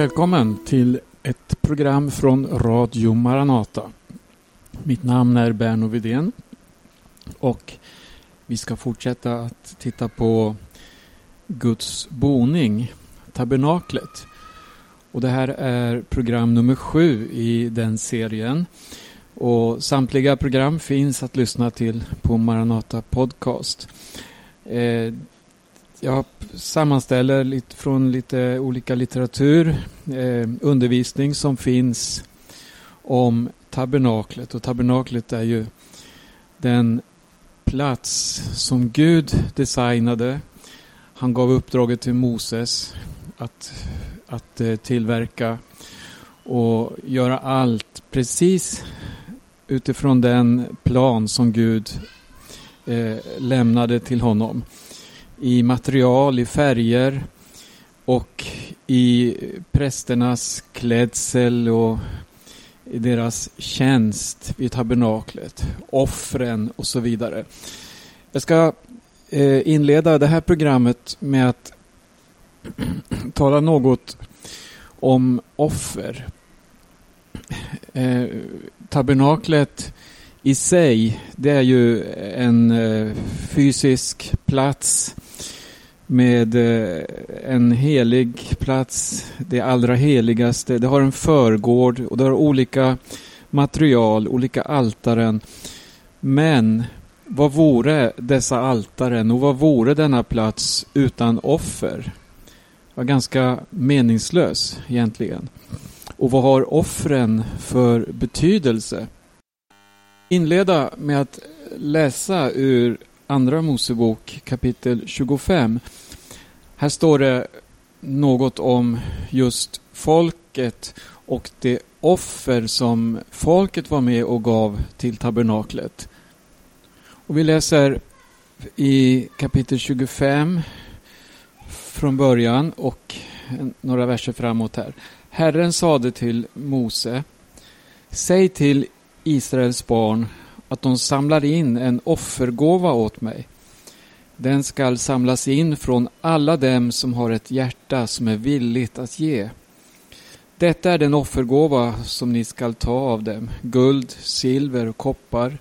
välkommen till ett program från Radio Maranata. Mitt namn är Berno Widén och vi ska fortsätta att titta på Guds boning, tabernaklet. Och det här är program nummer sju i den serien. Och samtliga program finns att lyssna till på Maranata Podcast. Eh, jag sammanställer lite från lite olika litteratur, eh, undervisning som finns om tabernaklet. Och tabernaklet är ju den plats som Gud designade. Han gav uppdraget till Moses att, att eh, tillverka och göra allt precis utifrån den plan som Gud eh, lämnade till honom i material, i färger och i prästernas klädsel och i deras tjänst vid tabernaklet, offren och så vidare. Jag ska eh, inleda det här programmet med att tala något om offer. Eh, tabernaklet i sig, det är ju en eh, fysisk plats med eh, en helig plats, det allra heligaste. Det har en förgård och det har olika material, olika altaren. Men vad vore dessa altaren och vad vore denna plats utan offer? Var ganska meningslös egentligen. Och vad har offren för betydelse? Inleda med att läsa ur Andra Mosebok kapitel 25. Här står det något om just folket och det offer som folket var med och gav till tabernaklet. Och vi läser i kapitel 25 från början och några verser framåt här. Herren sade till Mose Säg till Israels barn att de samlar in en offergåva åt mig. Den skall samlas in från alla dem som har ett hjärta som är villigt att ge. Detta är den offergåva som ni skall ta av dem, guld, silver och koppar,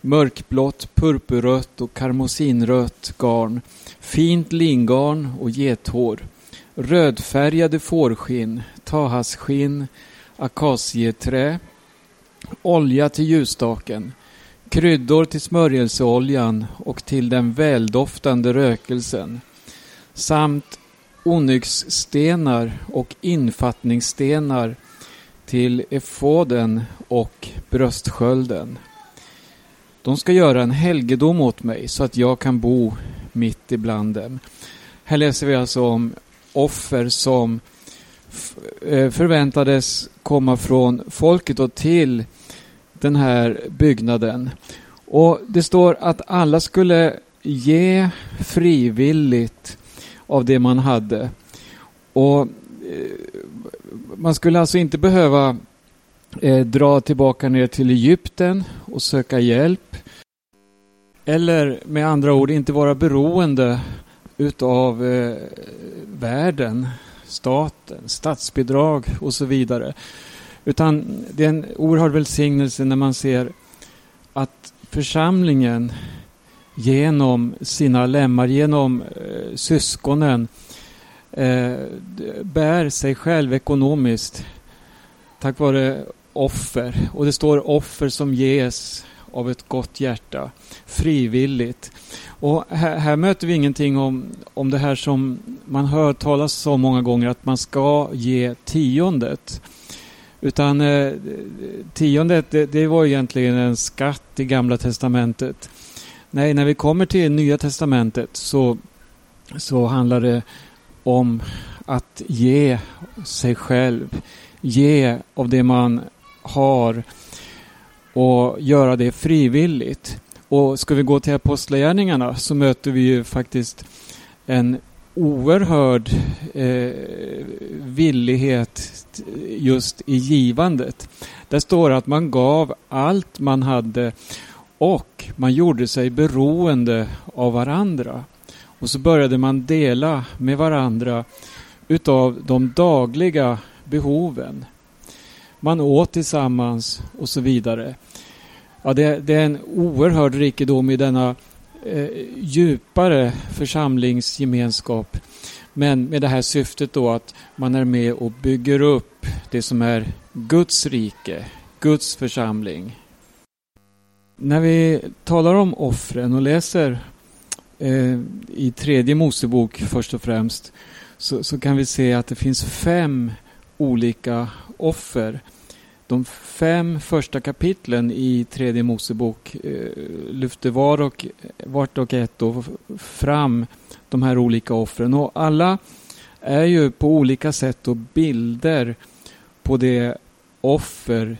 mörkblått, purpurrött och karmosinrött garn, fint lingarn och gethår, rödfärgade fårskinn, tahasskinn, akacieträ, olja till ljusstaken, kryddor till smörjelseoljan och till den väldoftande rökelsen samt onyxstenar och infattningsstenar till efoden och bröstskölden. De ska göra en helgedom åt mig så att jag kan bo mitt ibland dem. Här läser vi alltså om offer som eh, förväntades komma från folket och till den här byggnaden. Och det står att alla skulle ge frivilligt av det man hade. Och eh, man skulle alltså inte behöva eh, dra tillbaka ner till Egypten och söka hjälp. Eller med andra ord inte vara beroende utav eh, världen, staten, statsbidrag och så vidare. Utan det är en oerhörd välsignelse när man ser att församlingen genom sina lemmar, genom eh, syskonen eh, bär sig själv ekonomiskt tack vare offer. Och det står offer som ges av ett gott hjärta, frivilligt. Och här, här, möter vi ingenting om, om det här som man hör talas så många gånger, att man ska ge tiondet. Utan eh, tiondet, det, det, var egentligen en skatt i Gamla Testamentet. Nej, när vi kommer till Nya Testamentet så, så handlar det om att ge sig själv, ge av det man har och göra det frivilligt. Och ska vi gå till Apostlagärningarna så möter vi ju faktiskt en oerhörd eh, villighet just i givandet. Där står att man gav allt man hade och man gjorde sig beroende av varandra. Och så började man dela med varandra utav de dagliga behoven. Man åt tillsammans och så vidare. Ja, det, det är en oerhörd rikedom i denna eh, djupare församlingsgemenskap. Men med det här syftet då att man är med och bygger upp det som är Guds rike, Guds församling. När vi talar om offren och läser eh, i tredje Mosebok först och främst så, så, kan vi se att det finns fem olika offer. De fem första kapitlen i tredje Mosebok eh, lyfter var och, vart och ett då fram de här olika offren. Och alla är ju på olika sätt då bilder på det offer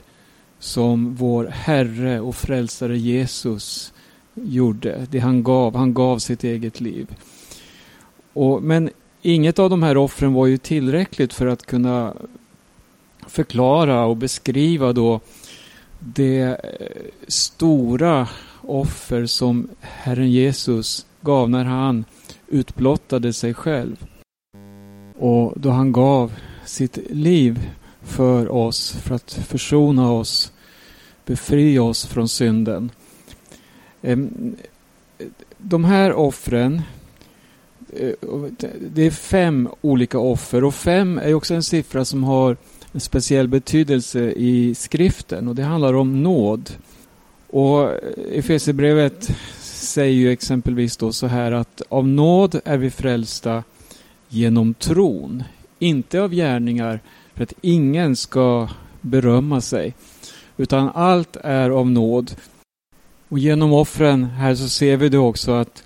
som vår Herre och Frälsare Jesus gjorde. Det han gav. Han gav sitt eget liv. Och, men inget av de här offren var ju tillräckligt för att kunna förklara och beskriva då det eh, stora offer som Herren Jesus gav när han utblottade sig själv. Och då han gav sitt liv för oss, för att försona oss, befria oss från synden. De här offren, eh, det är fem olika offer och fem är också en siffra som har speciell betydelse i skriften och det handlar om nåd. Och Efesierbrevet säger ju exempelvis då så här att av nåd är vi frälsta genom tron, inte av gärningar för att ingen ska berömma sig. Utan allt är av nåd. Och genom offren här så ser vi då också att,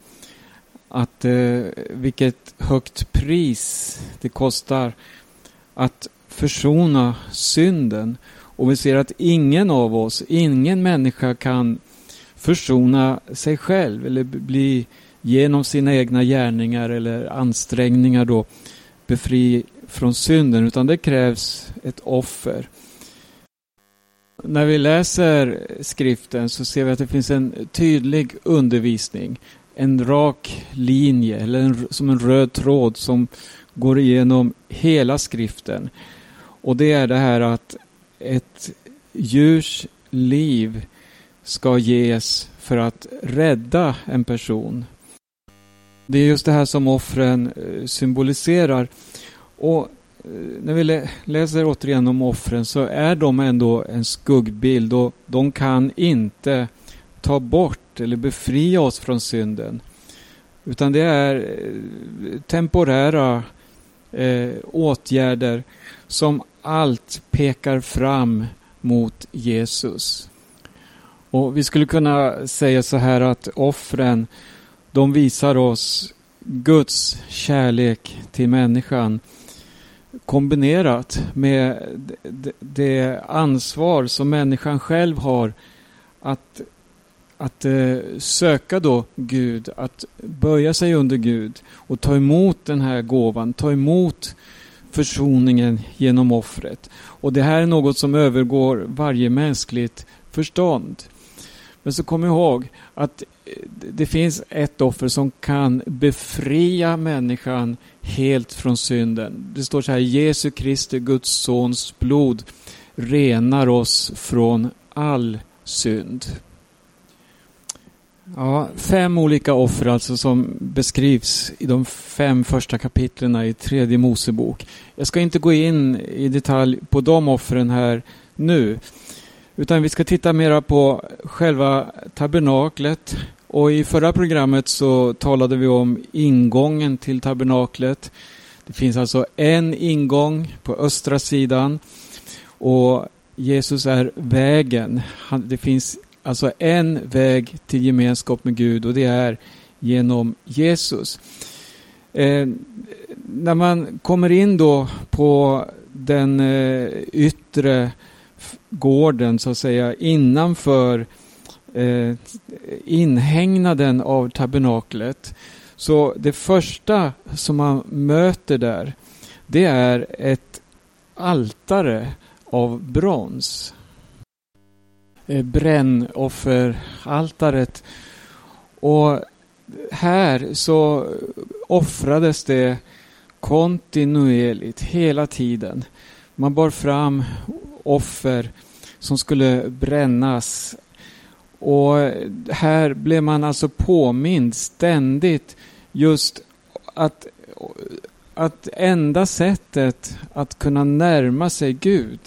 att eh, vilket högt pris det kostar att försona synden. Och vi ser att ingen av oss, ingen människa kan försona sig själv eller bli genom sina egna gärningar eller ansträngningar då befri från synden utan det krävs ett offer. När vi läser skriften så ser vi att det finns en tydlig undervisning. En rak linje eller en, som en röd tråd som går igenom hela skriften. Och det är det här att ett djurs liv ska ges för att rädda en person. Det är just det här som offren eh, symboliserar. Och eh, när vi läser återigen om offren så är de ändå en skuggbild och de kan inte ta bort eller befria oss från synden. Utan det är eh, temporära eh, åtgärder som allt pekar fram mot Jesus. Och Vi skulle kunna säga så här att offren de visar oss Guds kärlek till människan kombinerat med det ansvar som människan själv har att, att eh, söka då Gud, att böja sig under Gud och ta emot den här gåvan, ta emot försoningen genom offret. Och det här är något som övergår varje mänskligt förstånd. Men så kom ihåg att eh, det finns ett offer som kan befria människan helt från synden. Det står så här, Jesu Kristi, Guds sons blod renar oss från all synd. Ja, fem olika offer alltså som beskrivs i de fem första kapitlen i tredje Mosebok. Jag ska inte gå in i detalj på de offren här nu. Utan vi ska titta mera på själva tabernaklet. Och i förra programmet så talade vi om ingången till tabernaklet. Det finns alltså en ingång på östra sidan. Och Jesus är vägen. Det finns alltså en väg till gemenskap med Gud och det är genom Jesus. Eh, när man kommer in då på den eh, yttre gården så att säga innanför eh, inhägnaden av tabernaklet. Så det första som man möter där det är ett altare av brons. Eh, brännofferaltaret. Och här så offrades det kontinuerligt, hela tiden. Man bar fram offer som skulle brännas. Och här blev man alltså påmind ständigt just att, att enda sättet att kunna närma sig Gud,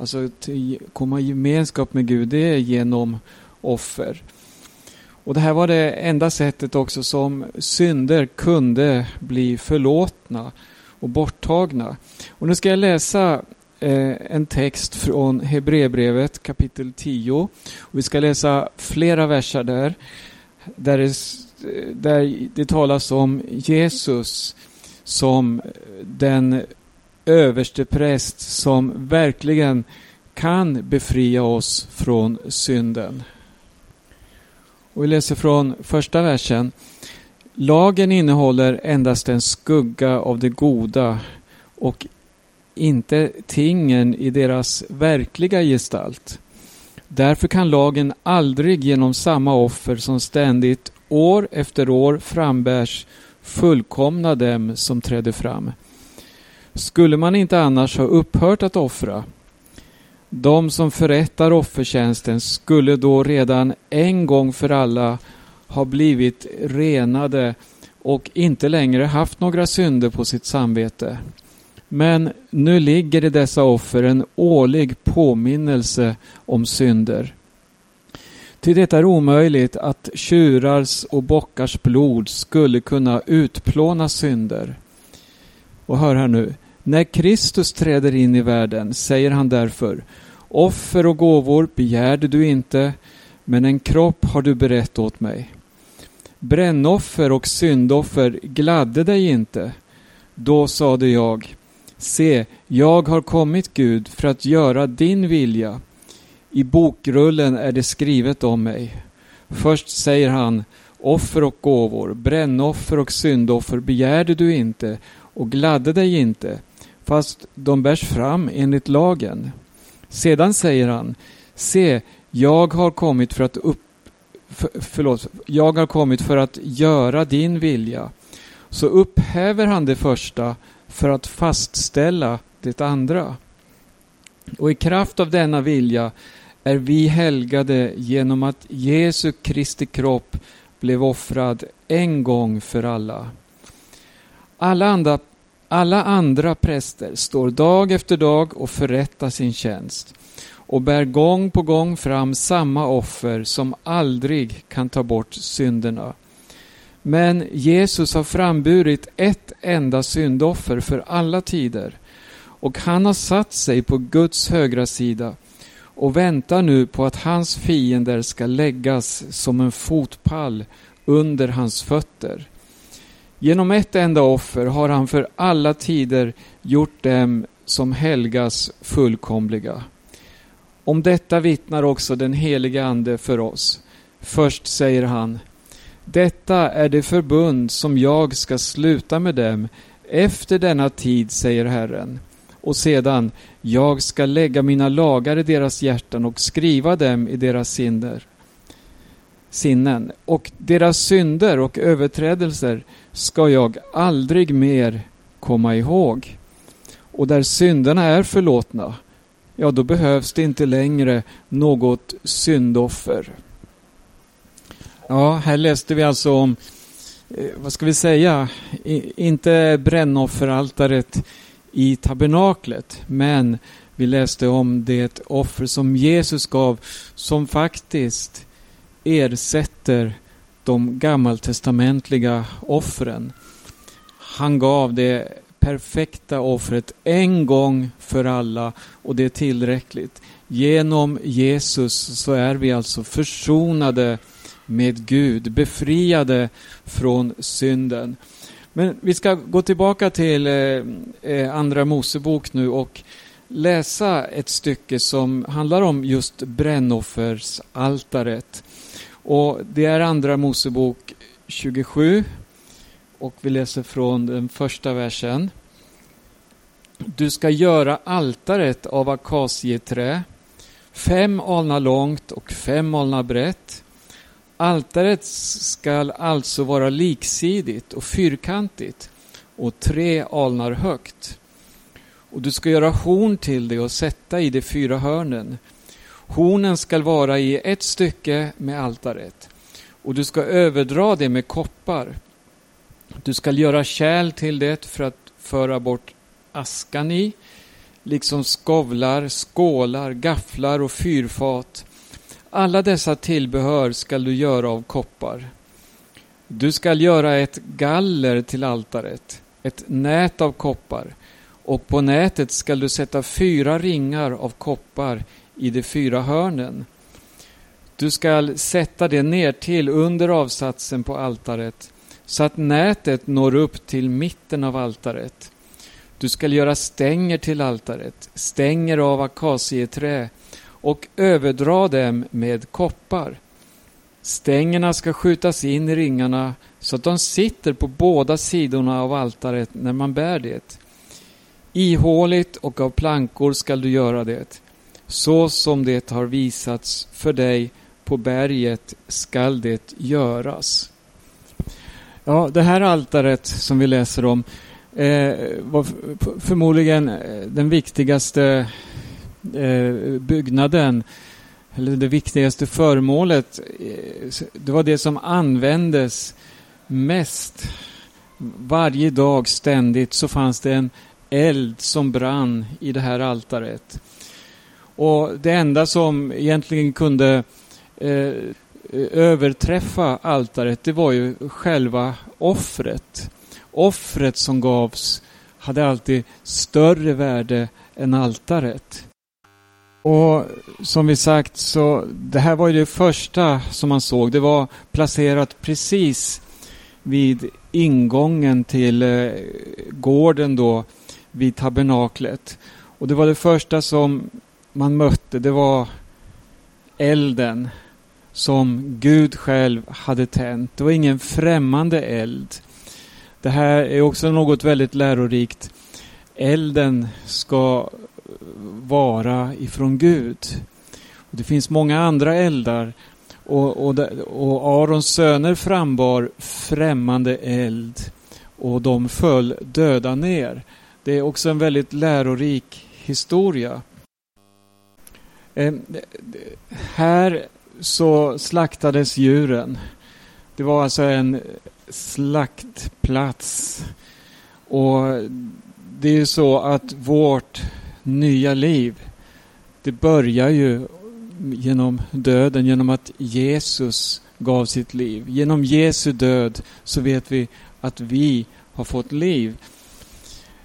alltså att komma i gemenskap med Gud, det är genom offer. Och det här var det enda sättet också som synder kunde bli förlåtna och borttagna. Och nu ska jag läsa eh, en text från Hebreerbrevet kapitel 10. Och vi ska läsa flera verser där. Där det, där det talas om Jesus som den överstepräst som verkligen kan befria oss från synden. Och vi läser från första versen. Lagen innehåller endast en skugga av det goda och inte tingen i deras verkliga gestalt. Därför kan lagen aldrig genom samma offer som ständigt år efter år frambärs fullkomna dem som träder fram. Skulle man inte annars ha upphört att offra de som förrättar offertjänsten skulle då redan en gång för alla ha blivit renade och inte längre haft några synder på sitt samvete. Men nu ligger i dessa offer en årlig påminnelse om synder. Till detta är omöjligt att tjurars och bockars blod skulle kunna utplåna synder. Och hör här nu. När Kristus träder in i världen säger han därför Offer och gåvor begärde du inte, men en kropp har du berett åt mig. Brännoffer och syndoffer gladde dig inte. Då sade jag, se, jag har kommit Gud för att göra din vilja. I bokrullen är det skrivet om mig. Först säger han, offer och gåvor, brännoffer och syndoffer begärde du inte och gladde dig inte, fast de bärs fram enligt lagen. Sedan säger han, se, jag har kommit för att upp, för, förlåt, jag har kommit för att göra din vilja. Så upphäver han det första för att fastställa det andra. Och i kraft av denna vilja är vi helgade genom att Jesu Kristi kropp blev offrad en gång för alla. Alla andra alla andra präster står dag efter dag och förrättar sin tjänst och bär gång på gång fram samma offer som aldrig kan ta bort synderna. Men Jesus har framburit ett enda syndoffer för alla tider och han har satt sig på Guds högra sida och väntar nu på att hans fiender ska läggas som en fotpall under hans fötter. Genom ett enda offer har han för alla tider gjort dem som helgas fullkomliga. Om detta vittnar också den helige Ande för oss. Först säger han Detta är det förbund som jag ska sluta med dem efter denna tid, säger Herren. Och sedan, jag ska lägga mina lagar i deras hjärtan och skriva dem i deras sinner sinnen och deras synder och överträdelser ska jag aldrig mer komma ihåg. Och där synderna är förlåtna, ja då behövs det inte längre något syndoffer. Ja, här läste vi alltså om, eh, vad ska vi säga, inte brännofferaltaret i tabernaklet, men vi läste om det offer som Jesus gav som faktiskt ersätter de gammaltestamentliga offren. Han gav det perfekta offret en gång för alla och det är tillräckligt. Genom Jesus så är vi alltså försonade med Gud, befriade från synden. Men vi ska gå tillbaka till eh, eh Andra Mosebok nu och läsa ett stycke som handlar om just brännoffersaltaret. Och det är Andra Mosebok 27 och vi läser från den första versen. Du ska göra altaret av akacieträ, fem alnar långt och fem alnar brett. Altaret skall alltså vara liksidigt och fyrkantigt och tre alnar högt. Och du ska göra horn till det och sätta i de fyra hörnen. Hornen skall vara i ett stycke med altaret och du ska överdra det med koppar. Du skall göra kärl till det för att föra bort askan i, liksom skovlar, skålar, gafflar och fyrfat. Alla dessa tillbehör skall du göra av koppar. Du skall göra ett galler till altaret, ett nät av koppar, och på nätet skall du sätta fyra ringar av koppar i de fyra hörnen. Du skall sätta det ner till under avsatsen på altaret så att nätet når upp till mitten av altaret. Du skall göra stänger till altaret, stänger av akacieträ och överdra dem med koppar. Stängerna ska skjutas in i ringarna så att de sitter på båda sidorna av altaret när man bär det. Ihåligt och av plankor skall du göra det, så som det har visats för dig på berget skall det göras. Ja, det här altaret som vi läser om eh, var förmodligen eh, den viktigaste eh, byggnaden eller det viktigaste föremålet. Eh, det var det som användes mest. Varje dag ständigt så fanns det en eld som brann i det här altaret. Och det enda som egentligen kunde eh, överträffa altaret, det var ju själva offret. Offret som gavs hade alltid större värde än altaret. Och som vi sagt så det här var ju det första som man såg. Det var placerat precis vid ingången till eh, gården då vid tabernaklet. Och det var det första som man mötte. Det var elden som Gud själv hade tänt. Det var ingen främmande eld. Det här är också något väldigt lärorikt. Elden ska vara ifrån Gud. Och det finns många andra eldar och, och, och Arons söner frambar främmande eld och de föll döda ner. Det är också en väldigt lärorik historia. Eh, här så slaktades djuren. Det var alltså en slaktplats. Och det är ju så att vårt nya liv, det börjar ju genom döden, genom att Jesus gav sitt liv. Genom Jesu död så vet vi att vi har fått liv.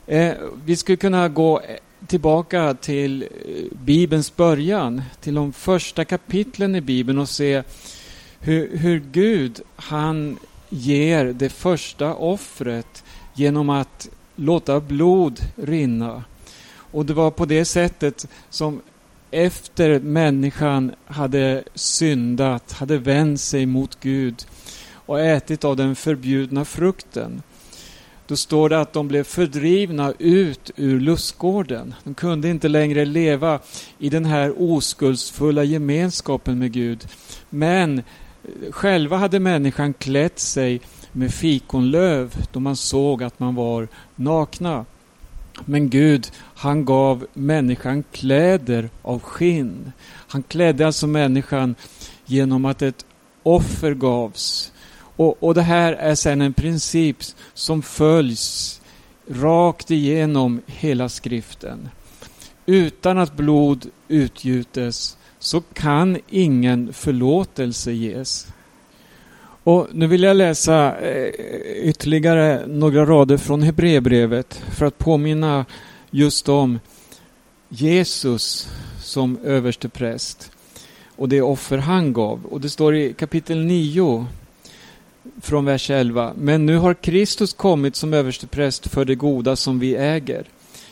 Eh, vi skulle kunna gå tillbaka till eh, Bibelns början, till de första kapitlen i Bibeln och se hur, hur Gud, han ger det första offret genom att låta blod rinna. Och det var på det sättet som efter människan hade syndat, hade vänt sig mot Gud och ätit av den förbjudna frukten då står det att de blev fördrivna ut ur lustgården. De kunde inte längre leva i den här oskuldsfulla gemenskapen med Gud. Men eh, själva hade människan klätt sig med fikonlöv då man såg att man var nakna. Men Gud, han gav människan kläder av skinn. Han klädde alltså människan genom att ett offer gavs och, och det här är sedan en princip som följs rakt igenom hela skriften. Utan att blod utgjutes så kan ingen förlåtelse ges. Och nu vill jag läsa eh, ytterligare några rader från Hebreerbrevet för att påminna just om Jesus som överste präst och det offer han gav. Och det står i kapitel 9 från vers 11. Men nu har Kristus kommit som överstepräst för det goda som vi äger.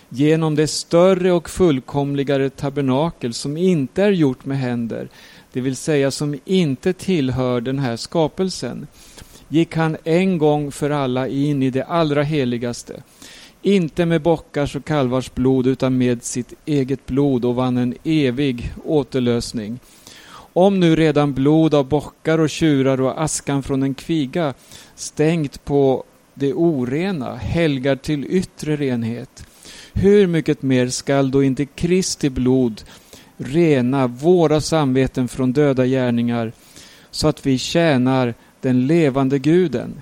Genom det större och fullkomligare tabernakel som inte är gjort med händer, det vill säga som inte tillhör den här skapelsen, gick han en gång för alla in i det allra heligaste. Inte med bockars och kalvars blod utan med sitt eget blod och vann en evig återlösning. Om nu redan blod av bockar och tjurar och askan från en kviga stängt på det orena, helgar till yttre renhet. Hur mycket mer skall då inte Kristi blod rena våra samveten från döda gärningar så att vi tjänar den levande guden?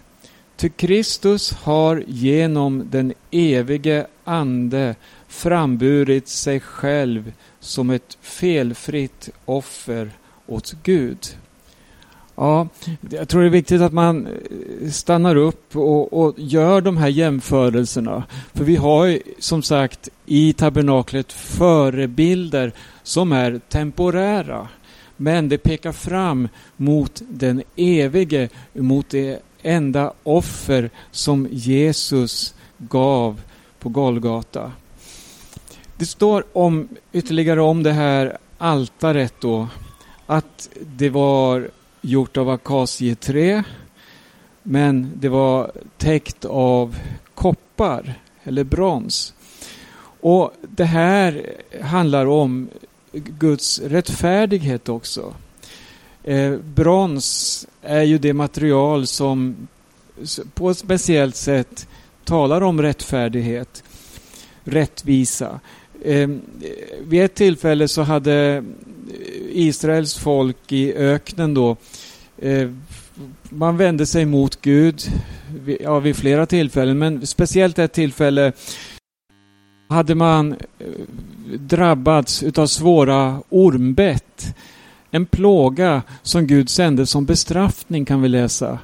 Ty Kristus har genom den evige Ande framburit sig själv som ett felfritt offer åt Gud. Ja, jag tror det är viktigt att man eh, stannar upp och, och, gör de här jämförelserna. För vi har som sagt i tabernaklet förebilder som är temporära. Men det pekar fram mot den evige, mot det enda offer som Jesus gav på Golgata. Det står om, ytterligare om det här altaret då, att det var gjort av akacieträ, men det var täckt av koppar eller brons. Och det här handlar om Guds rättfärdighet också. Eh, brons är ju det material som på ett speciellt sätt talar om rättfärdighet, rättvisa. Eh, vid ett tillfälle så hade Israels folk i öknen då eh, man vände sig mot Gud ja, vid flera tillfällen, men speciellt ett tillfälle hade man eh, drabbats utav svåra ormbett. En plåga som Gud sände som bestraffning kan vi läsa.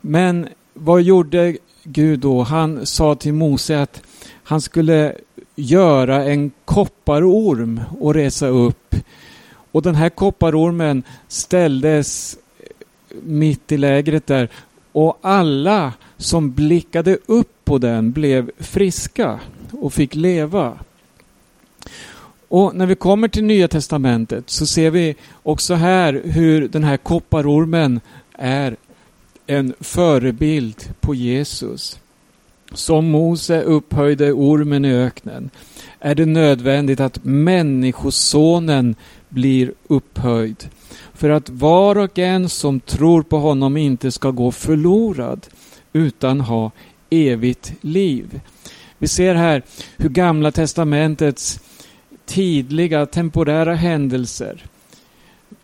Men vad gjorde Gud då? Han sa till Mose att han skulle göra en kopparorm och resa upp. Och den här kopparormen ställdes mitt i lägret där och alla som blickade upp på den blev friska och fick leva. Och när vi kommer till Nya Testamentet så ser vi också här hur den här kopparormen är en förebild på Jesus. Som Mose upphöjde ormen i öknen är det nödvändigt att Människosonen blir upphöjd för att var och en som tror på honom inte ska gå förlorad utan ha evigt liv. Vi ser här hur Gamla testamentets tidliga temporära händelser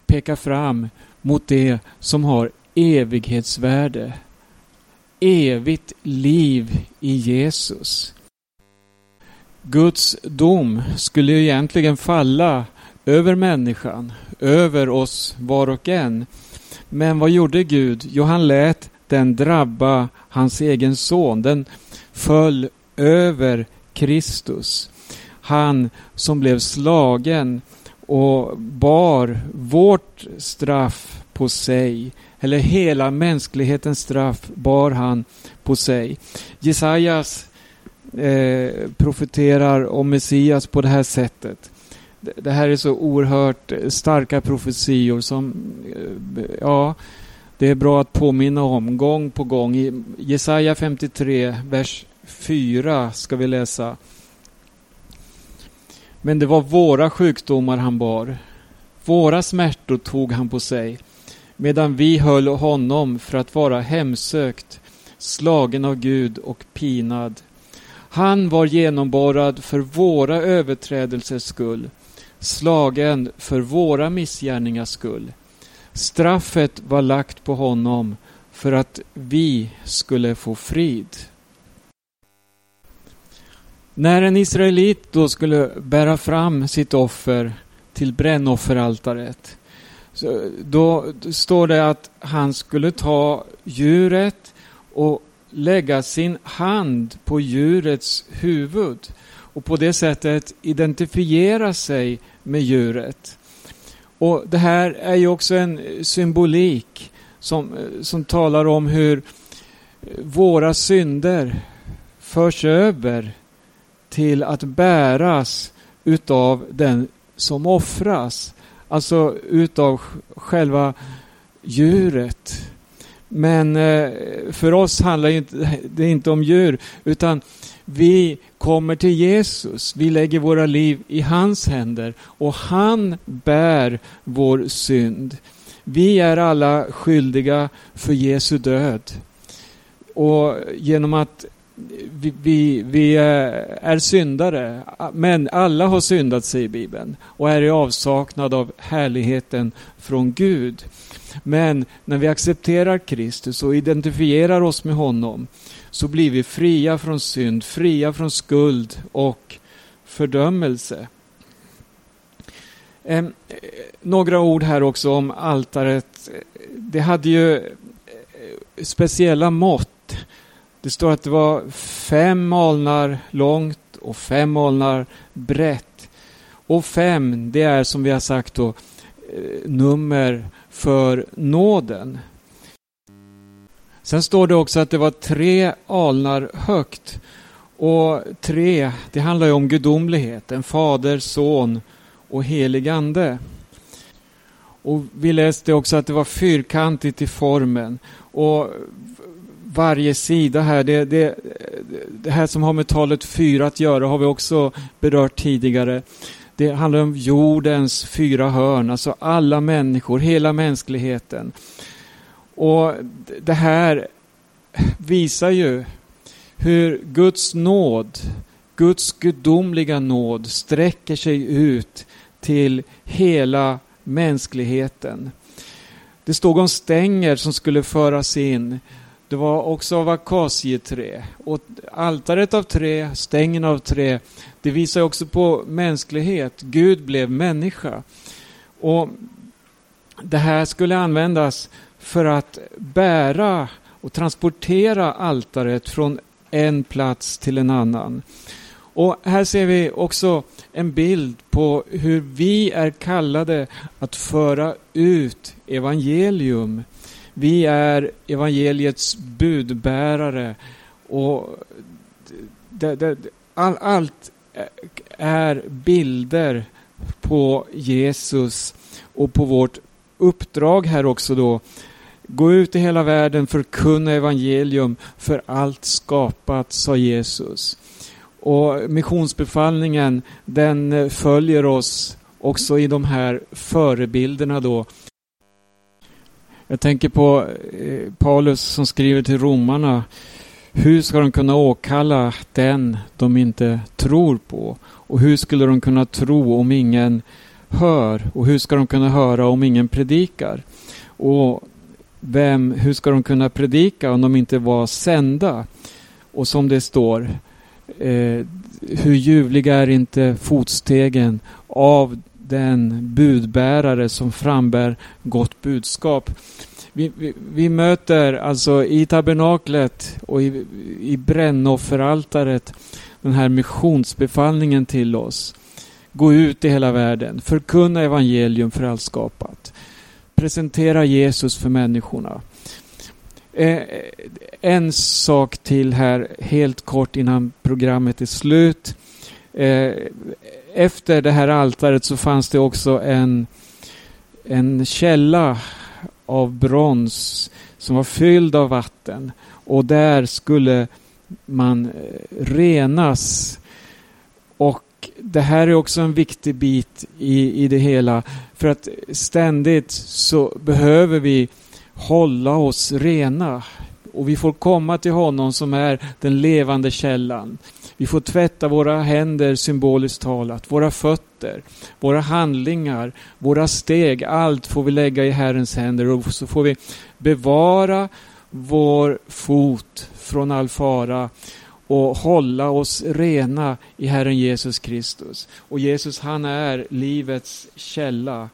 pekar fram mot det som har evighetsvärde. Evigt liv i Jesus. Guds dom skulle ju egentligen falla över människan, över oss var och en. Men vad gjorde Gud? Jo, han lät den drabba hans egen son. Den föll över Kristus. Han som blev slagen och bar vårt straff på sig, eller hela mänsklighetens straff bar han på sig. Jesajas eh, profeterar om Messias på det här sättet. Det här är så oerhört starka profetior som, eh, ja, det är bra att påminna om gång på gång. I Jesaja 53, vers 4 ska vi läsa. Men det var våra sjukdomar han bar. Våra smärtor tog han på sig, medan vi höll honom för att vara hemsökt, slagen av Gud och pinad. Han var genomborrad för våra överträdelsers skull, slagen för våra missgärningars skull. Straffet var lagt på honom för att vi skulle få frid. När en israelit då skulle bära fram sitt offer till brännofferaltaret så då står det att han skulle ta djuret och lägga sin hand på djurets huvud och på det sättet identifiera sig med djuret. Och Det här är ju också en symbolik som, som talar om hur våra synder förs över till att bäras utav den som offras. Alltså utav själva djuret. Men eh, för oss handlar det inte om djur utan vi kommer till Jesus. Vi lägger våra liv i hans händer och han bär vår synd. Vi är alla skyldiga för Jesu död. Och genom att vi, vi, vi, eh, är syndare, men alla har syndat, säger Bibeln, och är i avsaknad av härligheten från Gud. Men när vi accepterar Kristus och identifierar oss med honom så blir vi fria från synd, fria från skuld och fördömelse. Eh, några ord här också om altaret. Det hade ju eh, speciella mått. Det står att det var fem alnar långt och fem alnar brett. Och fem, det är som vi har sagt då eh, nummer för nåden. Sen står det också att det var tre alnar högt. Och tre, det handlar ju om gudomlighet, en fader, son och helig ande. Och vi läste också att det var fyrkantigt i formen. Och varje sida här, det, det, det här som har med talet fyra att göra har vi också berört tidigare. Det handlar om jordens fyra hörn, alltså alla människor, hela mänskligheten. Och det här visar ju hur Guds nåd, Guds gudomliga nåd sträcker sig ut till hela mänskligheten. Det stod om stänger som skulle föras in. Det var också av akacieträ. Och altaret av trä, stängen av trä, det visar också på mänsklighet. Gud blev människa. Och Det här skulle användas för att bära och transportera altaret från en plats till en annan. Och här ser vi också en bild på hur vi är kallade att föra ut evangelium. Vi är evangeliets budbärare och det, det, all, allt är bilder på Jesus och på vårt uppdrag här också då. Gå ut i hela världen, förkunna evangelium för allt skapat, sa Jesus. Och missionsbefallningen den följer oss också i de här förebilderna då. Jag tänker på eh, Paulus som skriver till romarna. Hur ska de kunna åkalla den de inte tror på? Och hur skulle de kunna tro om ingen hör? Och hur ska de kunna höra om ingen predikar? Och vem, hur ska de kunna predika om de inte var sända? Och som det står, eh, hur ljuvliga är inte fotstegen av den budbärare som frambär gott budskap. Vi, vi, vi möter alltså i tabernaklet och i, i brännofferaltaret den här missionsbefallningen till oss. Gå ut i hela världen, förkunna evangelium för allt skapat. Presentera Jesus för människorna. Eh, eh, en sak till här helt kort innan programmet är slut. Eh, efter det här altaret så fanns det också en, en källa av brons som var fylld av vatten och där skulle man eh, renas. Och det här är också en viktig bit i, i det hela för att ständigt så behöver vi hålla oss rena. Och vi får komma till honom som är den levande källan. Vi får tvätta våra händer symboliskt talat, våra fötter, våra handlingar, våra steg. Allt får vi lägga i Herrens händer och så får vi bevara vår fot från all fara och hålla oss rena i Herren Jesus Kristus. Och Jesus han är livets källa.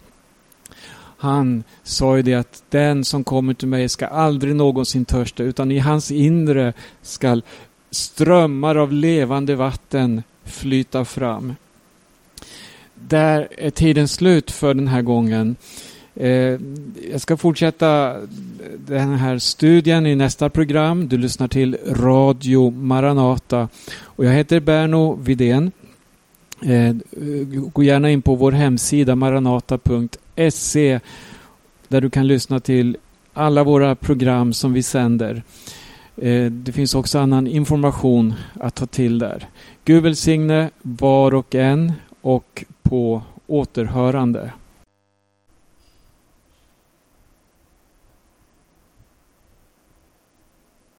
Han sa ju det att den som kommer till mig ska aldrig någonsin törsta utan i hans inre skall strömmar av levande vatten flyta fram. Där är tiden slut för den här gången. Eh, jag ska fortsätta den här studien i nästa program. Du lyssnar till Radio Maranata och jag heter Berno Vidén. Eh, gå gärna in på vår hemsida maranata.se där du kan lyssna till alla våra program som vi sänder. Eh, det finns också annan information att ta till där. Gud välsigne var och en och på återhörande.